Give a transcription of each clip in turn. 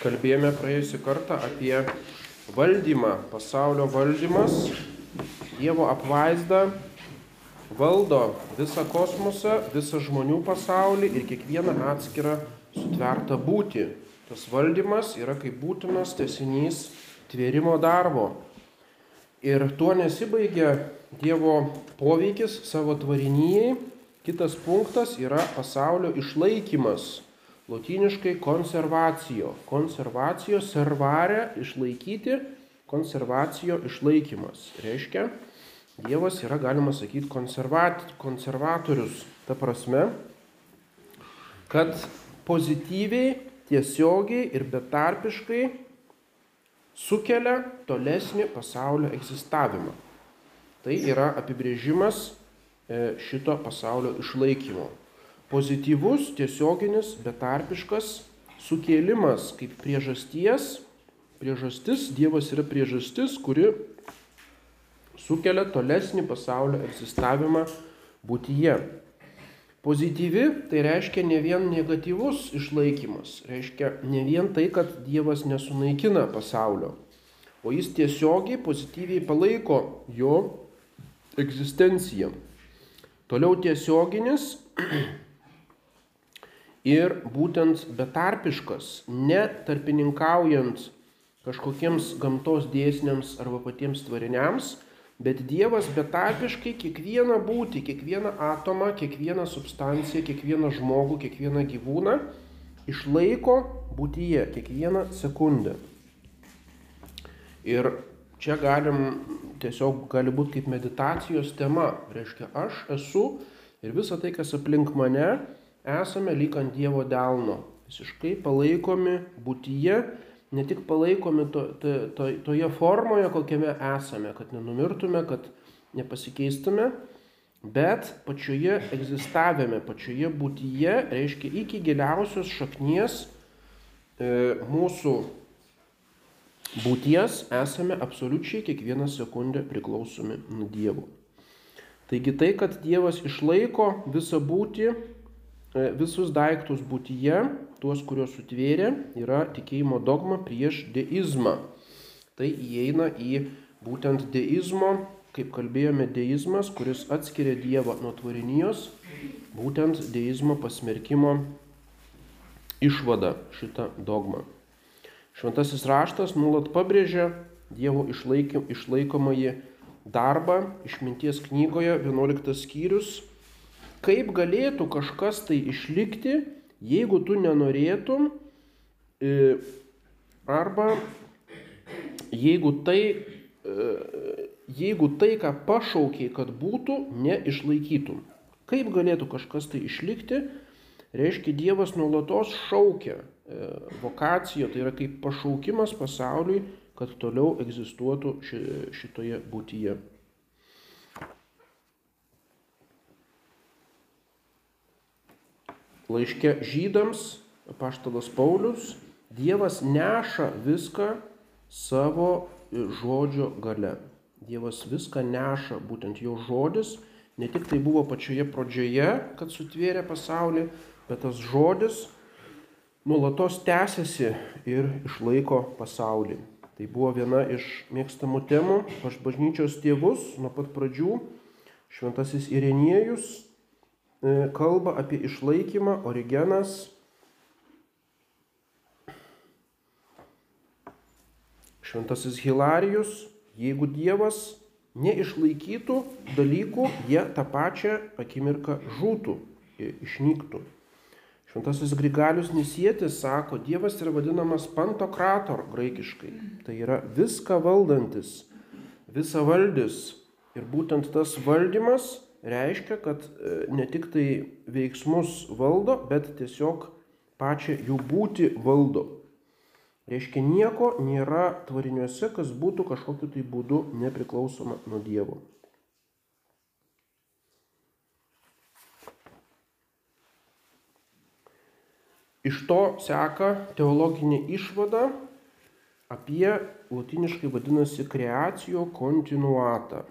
kalbėjome praėjusią kartą apie valdymą, pasaulio valdymas, Dievo apvaizda valdo visą kosmosą, visą žmonių pasaulį ir kiekvieną atskirą sutvertą būtį. Tas valdymas yra kaip būtinas tesinys tvėrimo darbo. Ir tuo nesibaigia Dievo poveikis savo tvarinyjei. Kitas punktas yra pasaulio išlaikymas Lotiniškai konservacijo. Konservacijo servare išlaikyti, konservacijo išlaikymas. Reiškia, Dievas yra, galima sakyti, konservat, konservatorius. Ta prasme, kad pozityviai, tiesiogiai ir betarpiškai sukelia tolesnį pasaulio egzistavimą. Tai yra apibrėžimas e, šito pasaulio išlaikymo. Pozityvus, tiesioginis, betarpiškas sukėlimas kaip priežasties, priežastis, Dievas yra priežastis, kuri sukelia tolesnį pasaulio egzistavimą būtyje. Pozityvi tai reiškia ne vien negatyvus išlaikymas, reiškia ne vien tai, kad Dievas nesunaikina pasaulio, o jis tiesiogiai pozityviai palaiko jo egzistenciją. Toliau tiesioginis ir būtent betarpiškas, ne tarpininkaujant kažkokiems gamtos dėsniams arba patiems tvariniams, bet Dievas betarpiškai kiekvieną būtį, kiekvieną atomą, kiekvieną substanciją, kiekvieną žmogų, kiekvieną gyvūną išlaiko būtyje, kiekvieną sekundę. Ir čia galim tiesiog gali būti kaip meditacijos tema. Reiškia, aš esu ir visa tai, kas aplink mane, esame lyg ant Dievo delno, visiškai palaikomi būtyje, ne tik palaikomi to, to, to, toje formoje, kokiame esame, kad nenumirtume, kad nepasikeistume, bet pačioje egzistavime, pačioje būtyje, reiškia iki giliausios šaknies e, mūsų būties esame absoliučiai kiekvieną sekundę priklausomi nuo Dievo. Taigi tai, kad Dievas išlaiko visą būtį, visus daiktus būtyje, tuos, kuriuos sutvėrė, yra tikėjimo dogma prieš deizmą. Tai įeina į būtent deizmo, kaip kalbėjome, deizmas, kuris atskiria Dievą nuo tvarinijos, būtent deizmo pasmerkimo išvada šitą dogmą. Šventasis raštas nuolat pabrėžia Dievo išlaikomąjį darbą išminties knygoje 11 skyrius Kaip galėtų kažkas tai išlikti, jeigu tu nenorėtum e, arba jeigu tai, e, jeigu tai, ką pašaukiai, kad būtų, neišlaikytum. Kaip galėtų kažkas tai išlikti, reiškia Dievas nuolatos šaukia e, vokaciją, tai yra kaip pašaukimas pasauliui, kad toliau egzistuotų šitoje būtyje. Laiške žydams, paštalas Paulius, Dievas neša viską savo žodžio gale. Dievas viską neša, būtent jo žodis, ne tik tai buvo pačioje pradžioje, kad sutvėrė pasaulį, bet tas žodis nuolatos tęsiasi ir išlaiko pasaulį. Tai buvo viena iš mėgstamų temų pas bažnyčios tėvus nuo pat pradžių. Šventasis Irenėjus kalba apie išlaikymą, Origenas Šventasis Hilarijus, jeigu Dievas neišlaikytų dalykų, jie tą pačią akimirką žūtų, išnyktų. Šventasis Grigalius Nisietis sako, Dievas yra vadinamas pantokrator graikiškai. Tai yra viską valdantis, visa valdys. Ir būtent tas valdymas reiškia, kad e, ne tik tai veiksmus valdo, bet tiesiog pačią jų būti valdo. Reiškia, nieko nėra tvariniuose, kas būtų kažkokiu tai būdu nepriklausoma nuo Dievo. Iš to seka teologinė išvada apie latiniškai vadinasi creatio continuata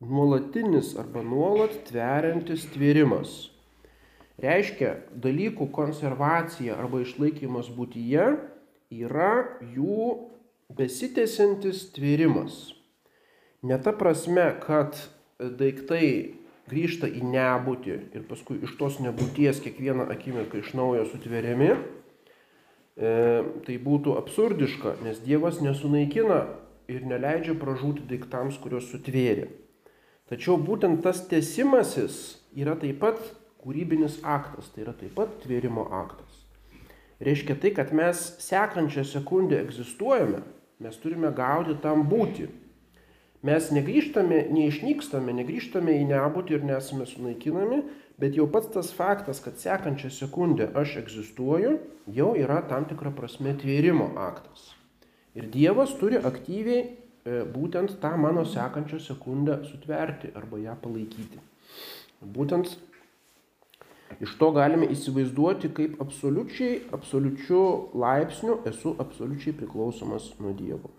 nuolatinis arba nuolat tveriantis tvėrimas. Reiškia, dalykų konservacija arba išlaikymas būtyje yra jų besitėsiantis tvėrimas. Ne ta prasme, kad daiktai grįžta į nebūtį ir paskui iš tos nebūties kiekvieną akimirką iš naujo sutveriami, e, tai būtų absurdiška, nes Dievas nesunaikina ir neleidžia pražūti daiktams, kuriuos sutvėrė. Tačiau būtent tas tesimasis yra taip pat kūrybinis aktas, tai yra taip pat tvėrimo aktas. Reiškia tai, kad mes sekančią sekundę egzistuojame, mes turime gauti tam būti. Mes negrįžtame, neišnykstame, negrįžtame į nebūtį ir nesame sunaikinami, bet jau pats tas faktas, kad sekančią sekundę aš egzistuoju, jau yra tam tikra prasme tvėrimo aktas. Ir Dievas turi aktyviai būtent tą mano sekančią sekundę sutverti arba ją palaikyti. Būtent iš to galime įsivaizduoti, kaip absoliučiai, absoliučiu laipsniu esu absoliučiai priklausomas nuo Dievo.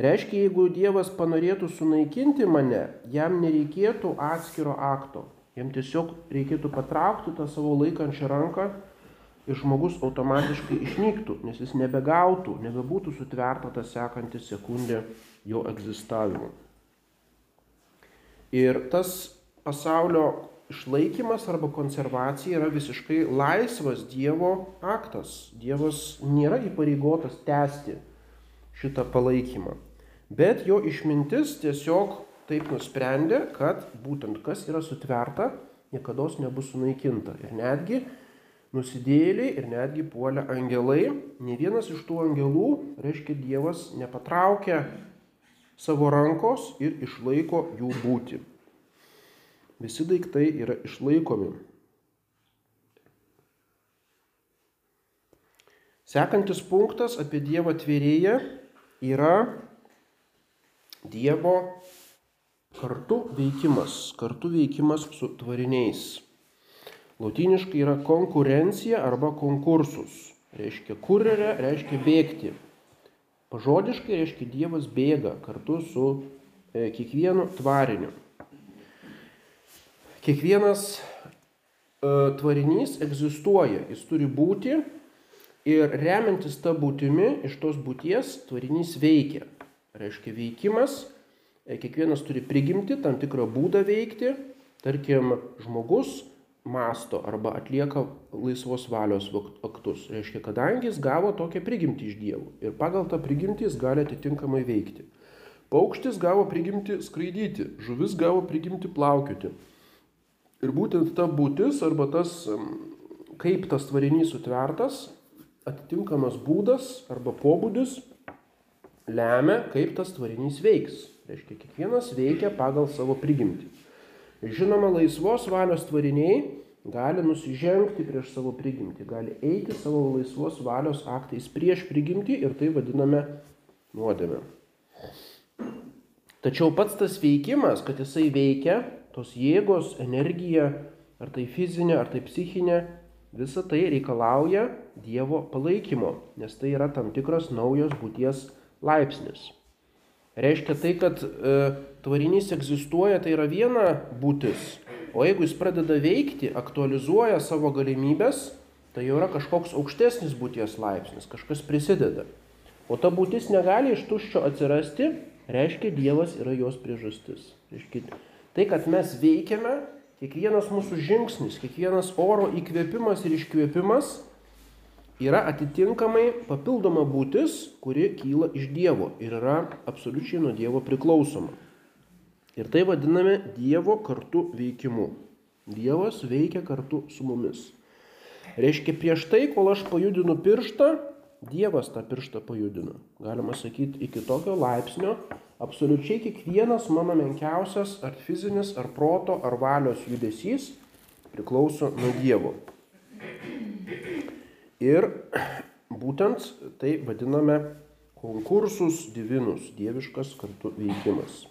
Reiškia, jeigu Dievas panorėtų sunaikinti mane, jam nereikėtų atskiro akto. Jam tiesiog reikėtų patraukti tą savo laikančią ranką ir žmogus automatiškai išnyktų, nes jis nebegautų, nebebūtų sutverta ta sekanti sekundė jo egzistavimo. Ir tas pasaulio išlaikymas arba konservacija yra visiškai laisvas Dievo aktas. Dievas nėra įpareigotas tęsti šitą palaikymą. Bet jo išmintis tiesiog taip nusprendė, kad būtent kas yra sutverta, niekada nebus sunaikinta. Ir netgi nusidėliai ir netgi puolė angelai, ne vienas iš tų angelų, reiškia Dievas, nepatraukia savo rankos ir išlaiko jų būti. Visi daiktai yra išlaikomi. Sekantis punktas apie Dievą tvėrėją yra Dievo kartu veikimas, kartu veikimas su tvariniais. Latiniškai yra konkurencija arba konkursus. Reiškia kurjerė, reiškia bėgti. Pažodiškai reiškia Dievas bėga kartu su e, kiekvienu tvariniu. Kiekvienas e, tvarinys egzistuoja, jis turi būti ir remiantis tą būtimi iš tos būties tvarinys veikia reiškia veikimas, e, kiekvienas turi prigimti tam tikrą būdą veikti, tarkim, žmogus masto arba atlieka laisvos valios aktus. Reiškia, kadangi jis gavo tokią prigimtį iš dievų ir pagal tą prigimtį jis gali atitinkamai veikti. Paukštis gavo prigimti skraidyti, žuvis gavo prigimti plaukioti. Ir būtent ta būtis arba tas, kaip tas tvarinys sutvertas, atitinkamas būdas arba pobūdis lemia, kaip tas tvarinys veiks. Reiškia, kiekvienas veikia pagal savo prigimtį. Žinoma, laisvos valios tvariniai gali nusižengti prieš savo prigimtį, gali eiti savo laisvos valios aktais prieš prigimtį ir tai vadiname nuodėme. Tačiau pats tas veikimas, kad jisai veikia, tos jėgos, energija, ar tai fizinė, ar tai psichinė, visa tai reikalauja Dievo palaikymo, nes tai yra tam tikras naujos būties laipsnis. Reiškia tai, kad e, tvarinys egzistuoja, tai yra viena būtis, o jeigu jis pradeda veikti, aktualizuoja savo galimybės, tai jau yra kažkoks aukštesnis būties laipsnis, kažkas prisideda. O ta būtis negali iš tuščio atsirasti, reiškia Dievas yra jos priežastis. Reiškia, tai, kad mes veikiame, kiekvienas mūsų žingsnis, kiekvienas oro įkvėpimas ir iškvėpimas yra atitinkamai papildoma būtis, kuri kyla iš Dievo ir yra absoliučiai nuo Dievo priklausoma. Ir tai vadiname Dievo kartu veikimu. Dievas veikia kartu su mumis. Reiškia, prieš tai, kol aš pajudinu pirštą, Dievas tą pirštą pajudino. Galima sakyti, iki tokio laipsnio absoliučiai kiekvienas mano menkiausias ar fizinis, ar proto, ar valios judesys priklauso nuo Dievo. Ir būtent tai vadiname konkursus divinus, dieviškas kartu veikimas.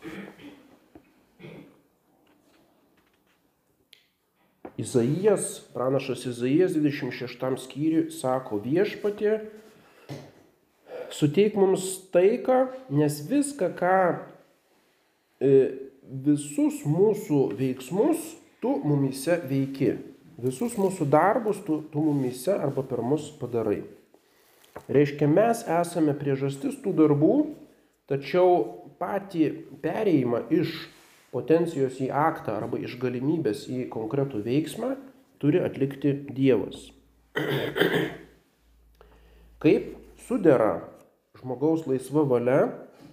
Izaijas, pranašas Izaijas 26 skyriui sako viešpatė, suteik mums taiką, nes viską, ką e, visus mūsų veiksmus tu mumise veiki. Visus mūsų darbus tu, tu mumise arba per mus padarai. Reiškia, mes esame priežastis tų darbų, tačiau patį perėjimą iš potencijos į aktą arba iš galimybės į konkretų veiksmą turi atlikti Dievas. Kaip sudera žmogaus laisva valia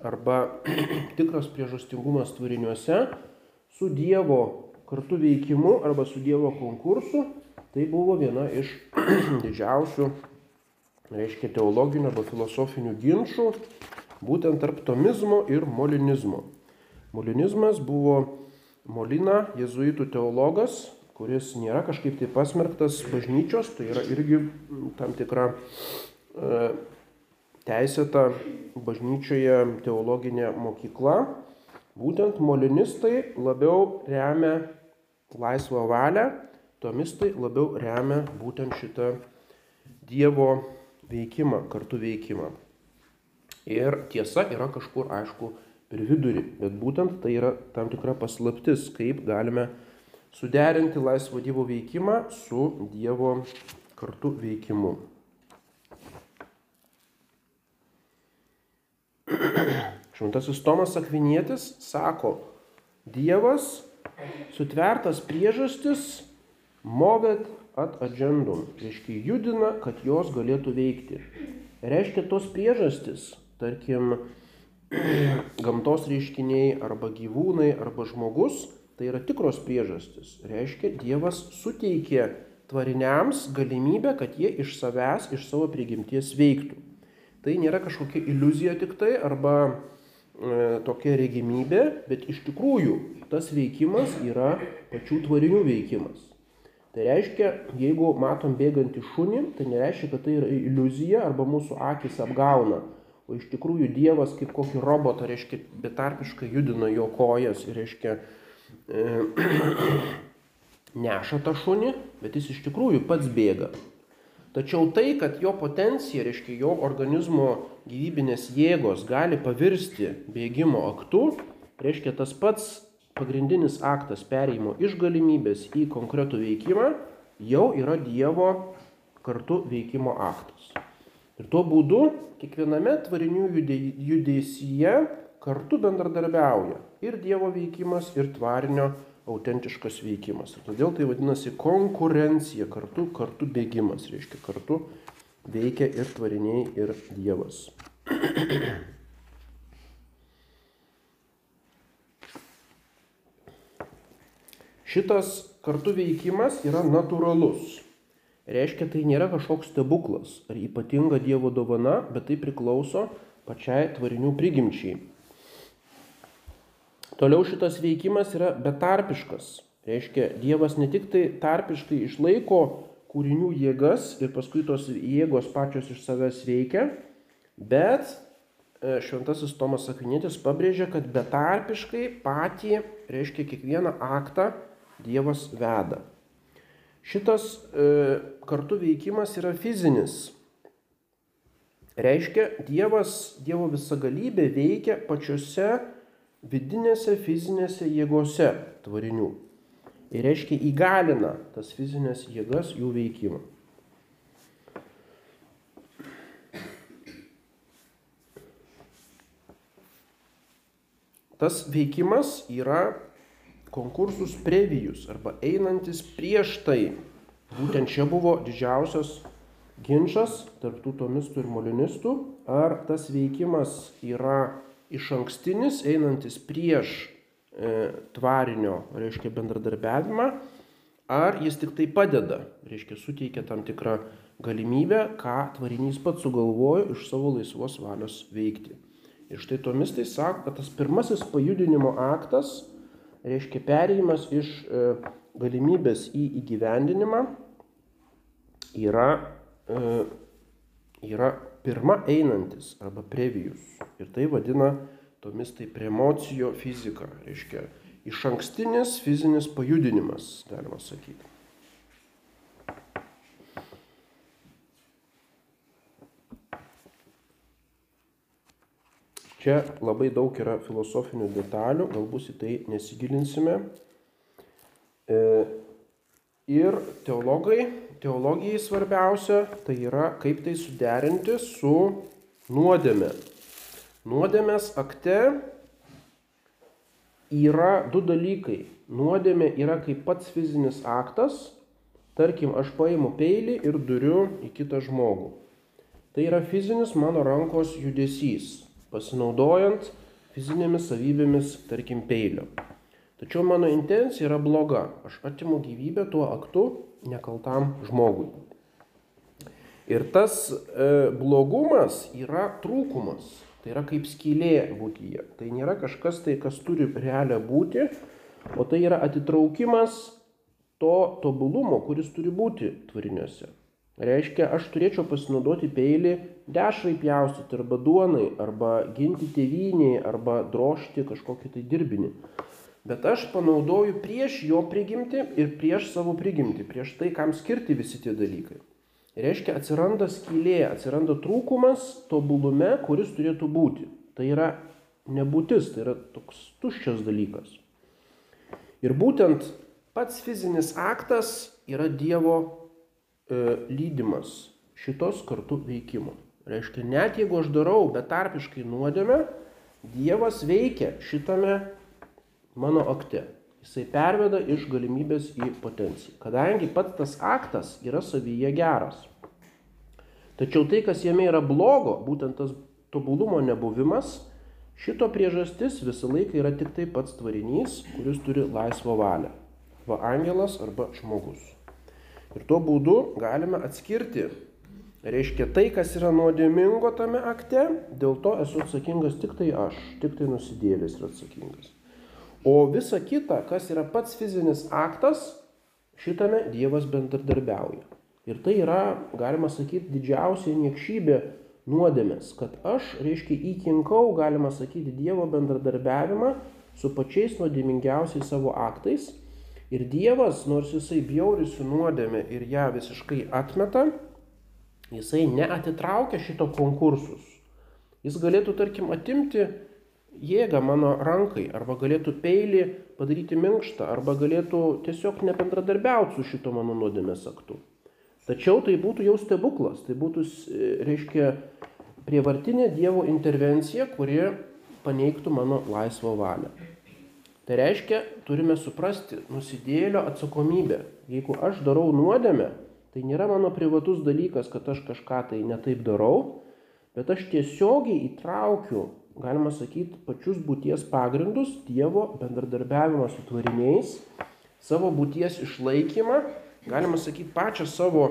arba tikras priežastingumas tvariniuose su Dievo kartu veikimu arba su Dievo konkursu, tai buvo viena iš didžiausių reiškia teologinių arba filosofinių ginčių, būtent tarp tomizmo ir molinizmo. Molinizmas buvo Molina, jezuitų teologas, kuris nėra kažkaip tai pasmerktas bažnyčios, tai yra irgi tam tikra e, teisėta bažnyčioje teologinė mokykla. Būtent molinistai labiau remia laisvą valią, tomistai labiau remia būtent šitą Dievo veikimą, kartu veikimą. Ir tiesa yra kažkur, aišku, per vidurį, bet būtent tai yra tam tikra paslaptis, kaip galime suderinti laisvo Dievo veikimą su Dievo kartu veikimu. Šventasis Tomas Akvinietis sako, Dievas sutvertas priežastis movet at agendum, reiškia judina, kad jos galėtų veikti. Reiškia tos priežastis, tarkim, gamtos reiškiniai arba gyvūnai arba žmogus, tai yra tikros priežastis. Reiškia, Dievas suteikė tvariniams galimybę, kad jie iš savęs, iš savo prigimties veiktų. Tai nėra kažkokia iliuzija tik tai arba tokia regimybė, bet iš tikrųjų tas veikimas yra pačių tvarinių veikimas. Tai reiškia, jeigu matom bėgantį šunį, tai nereiškia, kad tai yra iliuzija arba mūsų akis apgauna. O iš tikrųjų Dievas kaip kokį robotą, reiškia, betarpiškai judina jo kojas ir, reiškia, e, neša tą šunį, bet jis iš tikrųjų pats bėga. Tačiau tai, kad jo potencija, reiškia, jo organizmo gyvybinės jėgos gali pavirsti bėgimo aktu, reiškia, tas pats pagrindinis aktas perėjimo iš galimybės į konkretų veikimą jau yra Dievo kartu veikimo aktas. Ir tuo būdu kiekviename tvarinių judėsyje kartu bendradarbiauja ir Dievo veikimas, ir tvarinio autentiškas veikimas. Ir todėl tai vadinasi konkurencija, kartu, kartu bėgimas, reiškia kartu veikia ir tvariniai, ir Dievas. Šitas kartu veikimas yra natūralus. Reiškia, tai nėra kažkoks stebuklas ar ypatinga Dievo dovana, bet tai priklauso pačiai tvarinių prigimčiai. Toliau šitas veikimas yra betarpiškas. Reiškia, Dievas ne tik tai tarpiškai išlaiko kūrinių jėgas ir paskui tos jėgos pačios iš savęs veikia, bet e, šventasis Tomas Akvinėtis pabrėžia, kad betarpiškai patį, reiškia, kiekvieną aktą Dievas veda. Šitas e, kartu veikimas yra fizinis. Reiškia, Dievas, Dievo visagalybė veikia pačiose vidinėse fizinėse jėgose tvarinių. Ir reiškia, įgalina tas fizinės jėgas jų veikimą. Tas veikimas yra konkursus previjus arba einantis prieš tai. Būtent čia buvo didžiausias ginčas tarp tų tomistų ir molinistų, ar tas veikimas yra iš ankstinis, einantis prieš tvarinio, reiškia, bendradarbiavimą, ar jis tik tai padeda, reiškia, suteikia tam tikrą galimybę, ką tvarinys pats sugalvojo iš savo laisvos valios veikti. Ir štai tomistai sako, kad tas pirmasis pajudinimo aktas reiškia perėjimas iš e, galimybės į įgyvendinimą yra, e, yra pirma einantis arba previjus. Ir tai vadina tomis tai premocijo fizika, reiškia iš ankstinis fizinis pajudinimas, galima sakyti. Čia labai daug yra filosofinių detalių, galbūt į tai nesigilinsime. E, ir teologai teologijai svarbiausia, tai yra kaip tai suderinti su nuodėme. Nuodėmės akte yra du dalykai. Nuodėmė yra kaip pats fizinis aktas, tarkim, aš paimu peilį ir duriu į kitą žmogų. Tai yra fizinis mano rankos judesys, pasinaudojant fizinėmis savybėmis, tarkim, peilio. Tačiau mano intencija yra bloga. Aš atimu gyvybę tuo aktu nekaltam žmogui. Ir tas e, blogumas yra trūkumas. Tai yra kaip skylė būtyje. Tai nėra kažkas tai, kas turi realią būti, o tai yra atitraukimas to tobulumo, kuris turi būti tvariniuose. Reiškia, aš turėčiau pasinaudoti peilį dešrai pjaustyti arba duonai, arba ginti tėvynį, arba drošti kažkokį tai dirbinį. Bet aš panaudoju prieš jo prigimti ir prieš savo prigimti, prieš tai, kam skirti visi tie dalykai. Reiškia, atsiranda skylė, atsiranda trūkumas tobulume, kuris turėtų būti. Tai yra nebūtis, tai yra toks tuščias dalykas. Ir būtent pats fizinis aktas yra Dievo e, lydimas šitos kartu veikimo. Reiškia, net jeigu aš darau betarpiškai nuodėmę, Dievas veikia šitame mano akte. Jisai perveda iš galimybės į potenciją. Kadangi pats tas aktas yra savyje geras. Tačiau tai, kas jame yra blogo, būtent tas tobulumo nebuvimas, šito priežastis visą laiką yra tik tai pats tvarinys, kuris turi laisvą valią. Va angelas arba žmogus. Ir tuo būdu galime atskirti, reiškia tai, kas yra nuodėmingo tame akte, dėl to esu atsakingas tik tai aš, tik tai nusidėlis yra atsakingas. O visa kita, kas yra pats fizinis aktas, šitame Dievas bendradarbiauja. Ir tai yra, galima sakyti, didžiausia niekšybė nuodėmės, kad aš, reiškia, įkinkau, galima sakyti, Dievo bendradarbiavimą su pačiais nuodėmingiausiais savo aktais. Ir Dievas, nors jisai bjaurisi nuodėmė ir ją visiškai atmeta, jisai neatitraukia šito konkursus. Jis galėtų, tarkim, atimti jėgą mano rankai, arba galėtų peilį padaryti minkštą, arba galėtų tiesiog nebendradarbiauti su šito mano nuodėmės aktu. Tačiau tai būtų jau stebuklas, tai būtų, e, reiškia, prievartinė Dievo intervencija, kuri paneigtų mano laisvą valią. Tai reiškia, turime suprasti nusidėlio atsakomybę. Jeigu aš darau nuodėmę, tai nėra mano privatus dalykas, kad aš kažką tai netaip darau, bet aš tiesiogiai įtraukiu galima sakyti, pačius būties pagrindus, Dievo bendradarbiavimą su tvariniais, savo būties išlaikymą, galima sakyti, pačią savo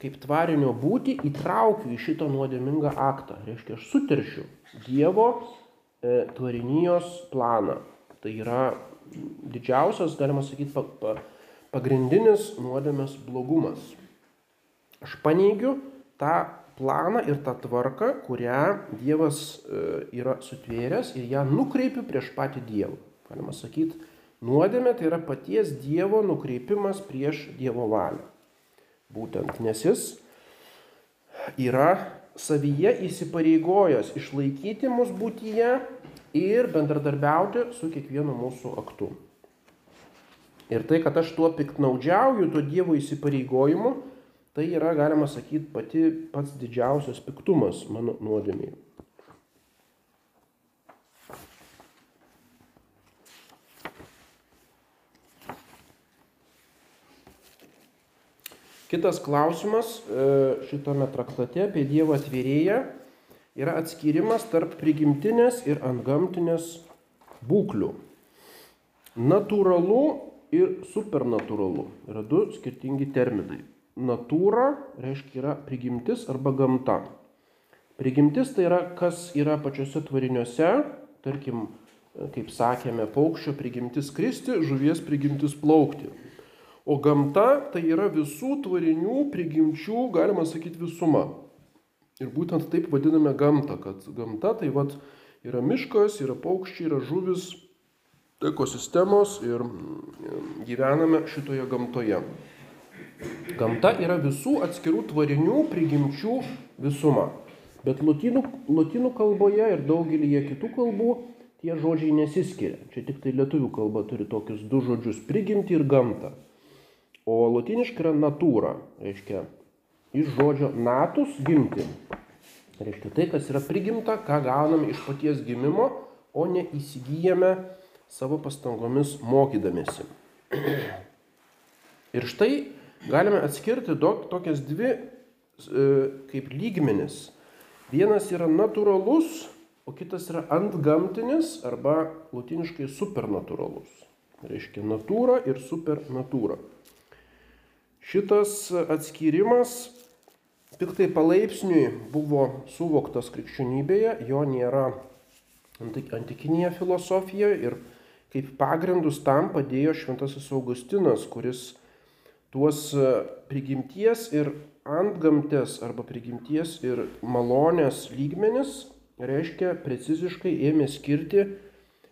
kaip tvarinio būti įtraukiu į šitą nuodėmingą aktą. Reiškia, aš suteršiu Dievo e, tvarinijos planą. Tai yra didžiausias, galima sakyti, pa, pa, pagrindinis nuodėmės blogumas. Aš paneigiu tą planą ir tą tvarką, kurią Dievas e, yra sutvėręs ir ją nukreipiu prieš patį Dievą. Galima sakyti, nuodėmė tai yra paties Dievo nukreipimas prieš Dievo valią. Būtent, nes jis yra savyje įsipareigojęs išlaikyti mus būtyje ir bendradarbiauti su kiekvienu mūsų aktu. Ir tai, kad aš tuo piktnaudžiauju, tuo Dievo įsipareigojimu, Tai yra, galima sakyti, pati pats didžiausias piktumas mano nuodėmiai. Kitas klausimas e, šitame traktate apie Dievo atvėrėją yra atskirimas tarp prigimtinės ir antgamtinės būklių. Natūralu ir supernatūralu yra du skirtingi terminai natūra reiškia yra prigimtis arba gamta. Prigimtis tai yra, kas yra pačiuose tvariniuose, tarkim, kaip sakėme, paukščio prigimtis kristi, žuvies prigimtis plaukti. O gamta tai yra visų tvarinių prigimčių, galima sakyti, visuma. Ir būtent taip vadiname gamtą, kad gamta tai vat, yra miškas, yra paukščiai, yra žuvis, ekosistemos ir gyvename šitoje gamtoje. Gamta yra visų atskirų tvarinių prigimčių visuma. Bet lotynų, lotynų kalboje ir daugelį kitų kalbų tie žodžiai nesiskiria. Čia tik tai lietuvių kalba turi tokius du žodžius - prigimti ir gamtą. O latiniškai yra natūra, reiškia iš žodžio natus gimti. Reiškia tai, kas yra prigimta, ką gauname iš paties gimimo, o ne įsigijame savo pastangomis mokydamėsi. Ir štai galime atskirti tokias dvi e, kaip lygmenis. Vienas yra natūralus, o kitas yra antgamtinis arba latiniškai supernatūralus. Reiškia natūra ir supernatūra. Šitas atskyrimas tik tai palaipsniui buvo suvoktas krikščionybėje, jo nėra antikinėje filosofijoje ir kaip pagrindus tam padėjo Šventasis Augustinas, kuris tuos prigimties ir antgamtės arba prigimties ir malonės lygmenis, reiškia, preciziškai ėmė skirti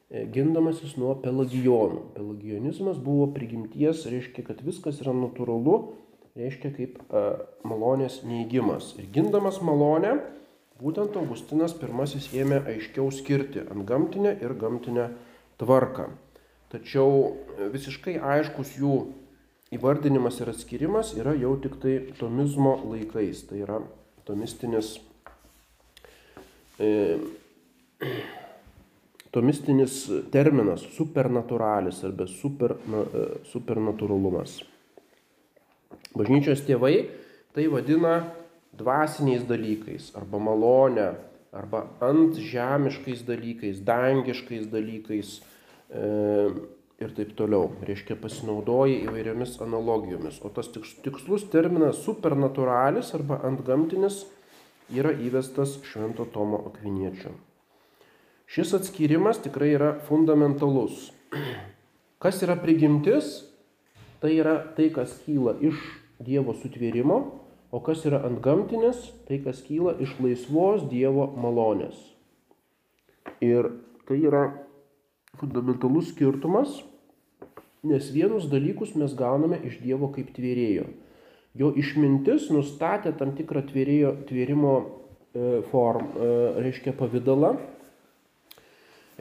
E, gindamasis nuo pelagijonų. Pelagionizmas buvo prigimties, reiškia, kad viskas yra natūralu, reiškia kaip e, malonės neįgymas. Ir gindamas malonę, būtent Augustinas pirmasis ėmė aiškiau skirti ant gamtinę ir gamtinę tvarką. Tačiau e, visiškai aiškus jų įvardinimas ir atskirimas yra jau tik tai tomizmo laikais. Tai yra tomistinis e, tomistinis terminas supernaturalis arba super, na, e, supernatūralumas. Bažnyčios tėvai tai vadina dvasiniais dalykais arba malonę arba ant žemiškais dalykais, dangiškais dalykais e, ir taip toliau. Reiškia pasinaudoja įvairiomis analogijomis. O tas tikslus terminas supernaturalis arba antgamtinis yra įvestas Švento Tomo Akviniečio. Šis atskyrimas tikrai yra fundamentalus. Kas yra prigimtis? Tai yra tai, kas kyla iš Dievo sutvėrimo, o kas yra antgamtinis, tai kas kyla iš laisvos Dievo malonės. Ir tai yra fundamentalus skirtumas, nes vienus dalykus mes gauname iš Dievo kaip tvėrėjo. Jo išmintis nustatė tam tikrą tvėrėjo, tvėrimo e, form, e, reiškia pavydalą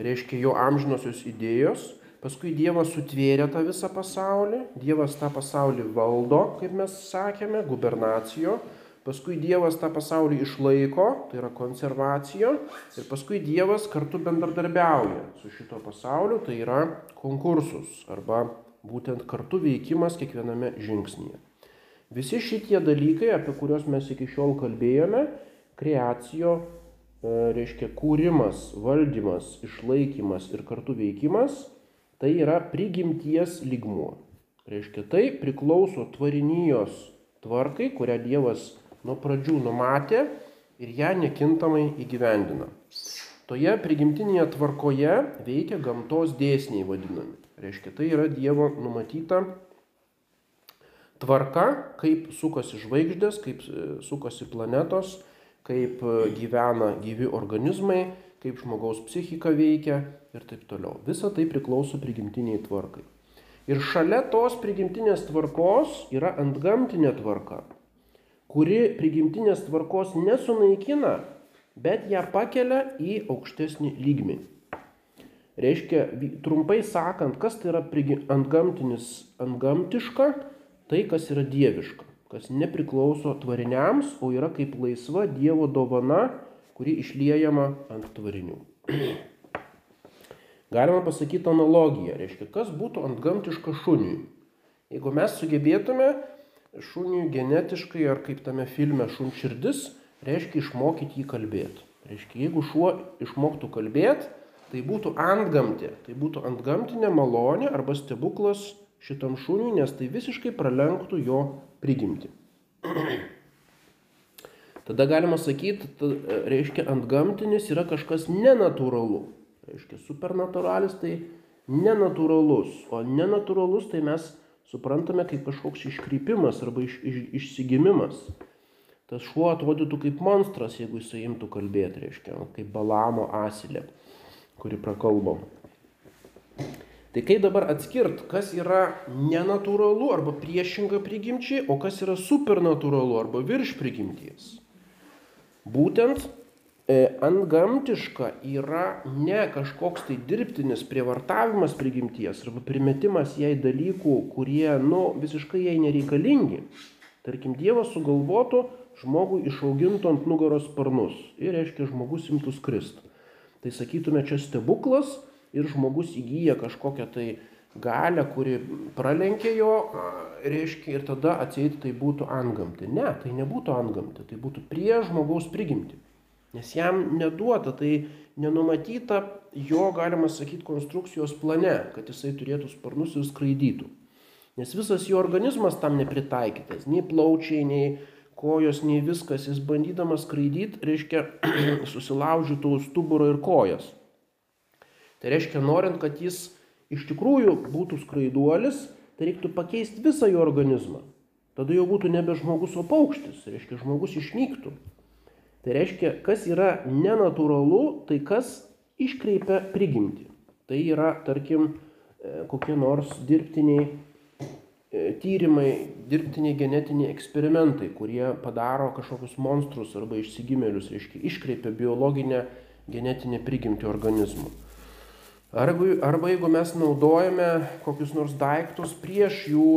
reiškia jo amžinosios idėjos, paskui Dievas sutvėrė tą visą pasaulį, Dievas tą pasaulį valdo, kaip mes sakėme, gubernacijo, paskui Dievas tą pasaulį išlaiko, tai yra konservacijo, ir paskui Dievas kartu bendradarbiauja su šito pasauliu, tai yra konkursus arba būtent kartu veikimas kiekviename žingsnyje. Visi šitie dalykai, apie kuriuos mes iki šiol kalbėjome, kreacijo E, reiškia kūrimas, valdymas, išlaikymas ir kartu veikimas, tai yra prigimties lygmuo. Reiškia, tai priklauso tvarinijos tvarkai, kurią Dievas nuo pradžių numatė ir ją nekintamai įgyvendina. Toje prigimtinėje tvarkoje veikia gamtos dėsniai vadinami. Reiškia, tai yra Dievo numatyta tvarka, kaip sukasi žvaigždės, kaip e, sukasi planetos, kaip e, gyvena gyvi organizmai, kaip žmogaus psichika veikia ir taip toliau. Visa tai priklauso prigimtiniai tvarkai. Ir šalia tos prigimtinės tvarkos yra antgamtinė tvarka, kuri prigimtinės tvarkos nesunaikina, bet ją pakelia į aukštesnį lygmenį. Reiškia, trumpai sakant, kas tai yra antgamtinis, antgamtiška, tai kas yra dieviška kas nepriklauso tvariniams, o yra kaip laisva Dievo dovana, kuri išliejama ant tvarinių. Galima pasakyti analogiją, reiškia, kas būtų ant gamtiška šuniui. Jeigu mes sugebėtume šuniui genetiškai ar kaip tame filme šunširdis, reiškia išmokyti jį kalbėti. Reiškia, jeigu šuo išmoktų kalbėti, tai būtų antgamtė, tai būtų antgamtinė malonė arba stebuklas šitam šuniui, nes tai visiškai pralenktų jo prigimti. Tada galima sakyti, reiškia, antgamtinis yra kažkas nenatūralu. Reiškia, supernatūralis tai nenatūralus, o nenatūralus tai mes suprantame kaip kažkoks iškrypimas arba iš, iš, išsigimimas. Tas šuo atrodytų kaip monstras, jeigu jisai imtų kalbėti, reiškia, kaip balamo asilė, kuri prakalbo. Tai kaip dabar atskirt, kas yra nenatūralu arba priešinga prigimčiai, o kas yra supernatūralu arba virš prigimties? Būtent antgamtiška yra ne kažkoks tai dirbtinis prievartavimas prigimties arba primetimas jai dalykų, kurie, nu, visiškai jai nereikalingi. Tarkim, Dievas sugalvotų žmogui išaugintų ant nugaros sparnus ir, reiškia, žmogus imtų skristi. Tai sakytume, čia stebuklas ir žmogus įgyja kažkokią tai galę, kuri pralenkė jo, reiškia, ir tada atseit tai būtų antgamti. Ne, tai nebūtų antgamti, tai būtų prie žmogaus prigimti. Nes jam neduota, tai nenumatyta jo, galima sakyti, konstrukcijos plane, kad jisai turėtų sparnus ir skraidytų. Nes visas jo organizmas tam nepritaikytas. Nei plaučiai, nei kojos, nei viskas. Jis bandydamas skraidyti, reiškia, susilaužytų stuburą ir kojas. Tai reiškia, norint, kad jis iš tikrųjų būtų skraiduolis, tai reiktų pakeisti visą jo organizmą. Tada jau būtų nebe žmogus, o paukštis. Reiškia, žmogus išnyktų. Tai reiškia, kas yra nenatūralu, tai kas iškreipia prigimtį. Tai yra, tarkim, e, kokie nors dirbtiniai e, tyrimai, dirbtiniai genetiniai eksperimentai, kurie padaro kažkokius monstrus arba išsigimėlius, reiškia, iškreipia biologinę genetinę prigimtį organizmų. Arba, arba jeigu mes naudojame kokius nors daiktus prieš jų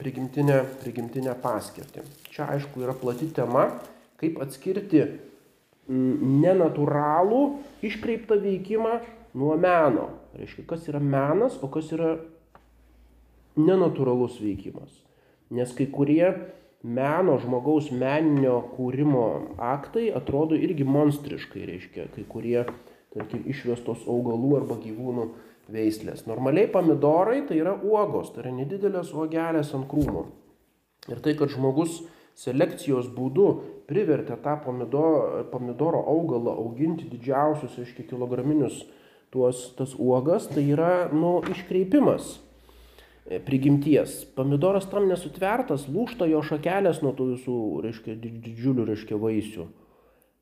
prigimtinę, prigimtinę paskirtį. Čia aišku yra plati tema, kaip atskirti mm, nenatūralų iškreiptą veikimą nuo meno. Reiškia, kas yra menas, o kas yra nenatūralus veikimas. Nes kai kurie meno žmogaus meninio kūrimo aktai atrodo irgi monstriškai, reiškia, kai kurie, tarkim, išvestos augalų arba gyvūnų veislės. Normaliai pomidorai tai yra uogos, tai yra nedidelės uogelės ant krūmo. Ir tai, kad žmogus selekcijos būdu privertė tą pomidoro, pomidoro augalą auginti didžiausius, reiškia, kilograminius tuos, tas uogas, tai yra, nu, iškreipimas e, prigimties. Pomidoras tam nesutvertas, lūšta jo šakelės nuo tų visų, reiškia, didžiulių, reiškia, vaisių.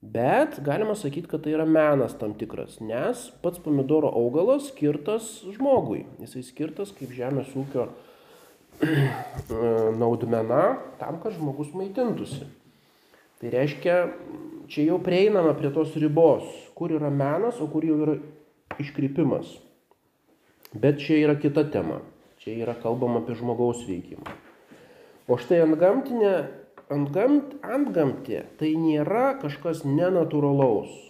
Bet galima sakyti, kad tai yra menas tam tikras, nes pats pomidoro augalas skirtas žmogui. Jisai skirtas kaip žemės ūkio naudmena tam, kad žmogus maitintųsi. Tai reiškia, čia jau prieinama prie tos ribos, kur yra menas, o kur jau yra iškrypimas. Bet čia yra kita tema. Čia yra kalbama apie žmogaus veikimą. O štai ant gamtinė, ant, gamt, ant gamtė tai nėra kažkas nenatūralaus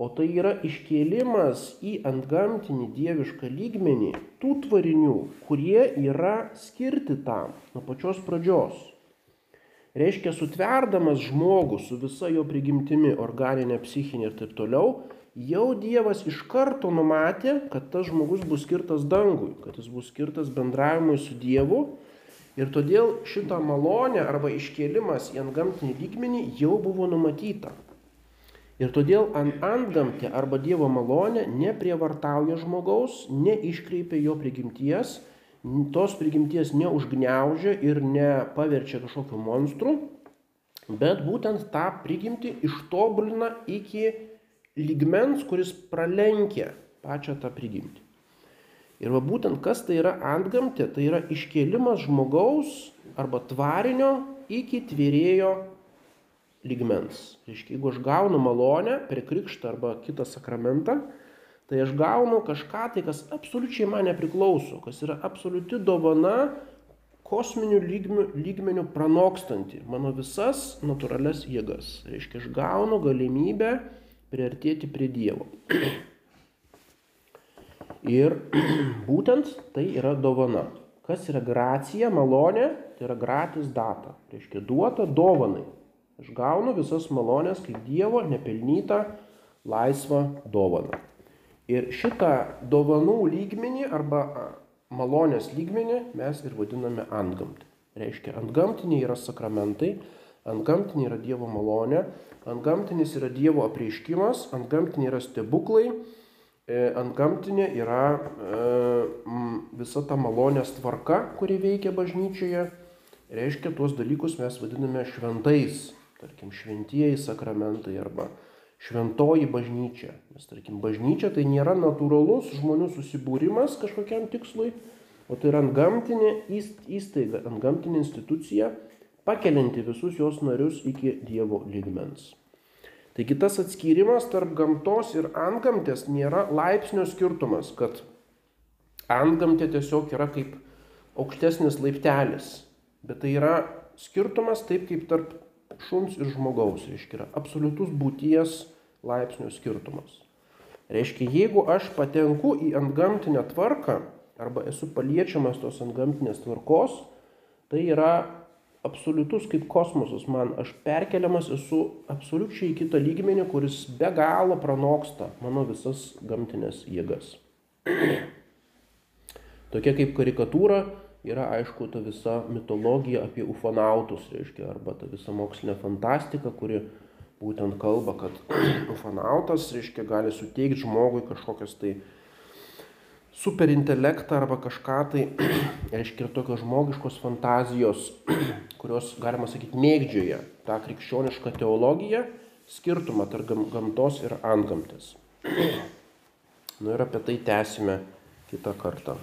o tai yra iškėlimas į antgamtinį dievišką lygmenį tų tvarinių, kurie yra skirti tam nuo pačios pradžios. Reiškia, sutverdamas žmogų su visa jo prigimtimi, organinė, psichinė ir taip toliau, jau Dievas iš karto numatė, kad tas žmogus bus skirtas dangui, kad jis bus skirtas bendravimui su Dievu. Ir todėl šitą malonę arba iškėlimas į antgamtinį lygmenį jau buvo numatyta. Ir todėl ant antgamtė arba Dievo malonė neprievartauja žmogaus, neiškreipia jo prigimties, tos prigimties neužgneužia ir nepaverčia kažkokiu monstru, bet būtent tą prigimtį ištobulina iki lygmens, kuris pralenkia pačią tą prigimtį. Ir va būtent kas tai yra antgamtė, tai yra iškėlimas žmogaus arba tvarinio iki tvėrėjo lygmens. Reiškia, jeigu aš gaunu malonę per krikštą arba kitą sakramentą, tai aš gaunu kažką tai, kas absoliučiai man nepriklauso, kas yra absoliuti dovana kosminių lygmių, lygmenių pranokstanti mano visas natūrales jėgas. Reiškia, aš gaunu galimybę priartėti prie Dievo. Ir būtent tai yra dovana. Kas yra gracija, malonė, tai yra gratis data. Reiškia, duota dovanai. Aš gaunu visas malonės kaip Dievo nepelnytą laisvą dovaną. Ir šitą dovanų lygmenį arba malonės lygmenį mes ir vadiname antgamtį. Reiškia, antgamtiniai yra sakramentai, antgamtiniai yra Dievo malonė, antgamtinis yra Dievo apreiškimas, antgamtiniai yra stebuklai, e, antgamtinė yra e, visa ta malonės tvarka, kuri veikia bažnyčioje. Reiškia, tuos dalykus mes vadiname šventais tarkim, šventieji sakramentai arba šventoji bažnyčia. Nes, tarkim, bažnyčia tai nėra natūralus žmonių susibūrimas kažkokiam tikslui, o tai yra antgamtinė įstaiga, antgamtinė institucija, pakelinti visus jos narius iki Dievo lygmens. Taigi tas atskyrimas tarp gamtos ir antgamtės nėra laipsnio skirtumas, kad antgamtė tiesiog yra kaip aukštesnis laiptelis, bet tai yra skirtumas taip kaip tarp šuns ir žmogaus, reiškia, yra absoliutus būties laipsnio skirtumas. Reiškia, jeigu aš patenku į antgamtinę tvarką arba esu paliečiamas tos antgamtinės tvarkos, tai yra absoliutus kaip kosmosas man, aš perkeliamas esu absoliučiai į kitą lygmenį, kuris be galo pranoksta mano visas gamtinės jėgas. Tokia kaip karikatūra yra aišku ta visa mitologija apie ufonautus, reiškia, arba ta visa mokslinė fantastika, kuri būtent kalba, kad ufonautas, reiškia, gali suteikti žmogui kažkokias tai superintelektą arba kažką tai, reiškia ir tokios žmogiškos fantazijos, kurios, galima sakyti, mėgdžioja tą krikščionišką teologiją, skirtumą tarp gamtos ir antgamtės. Nu ir apie tai tęsime kitą kartą.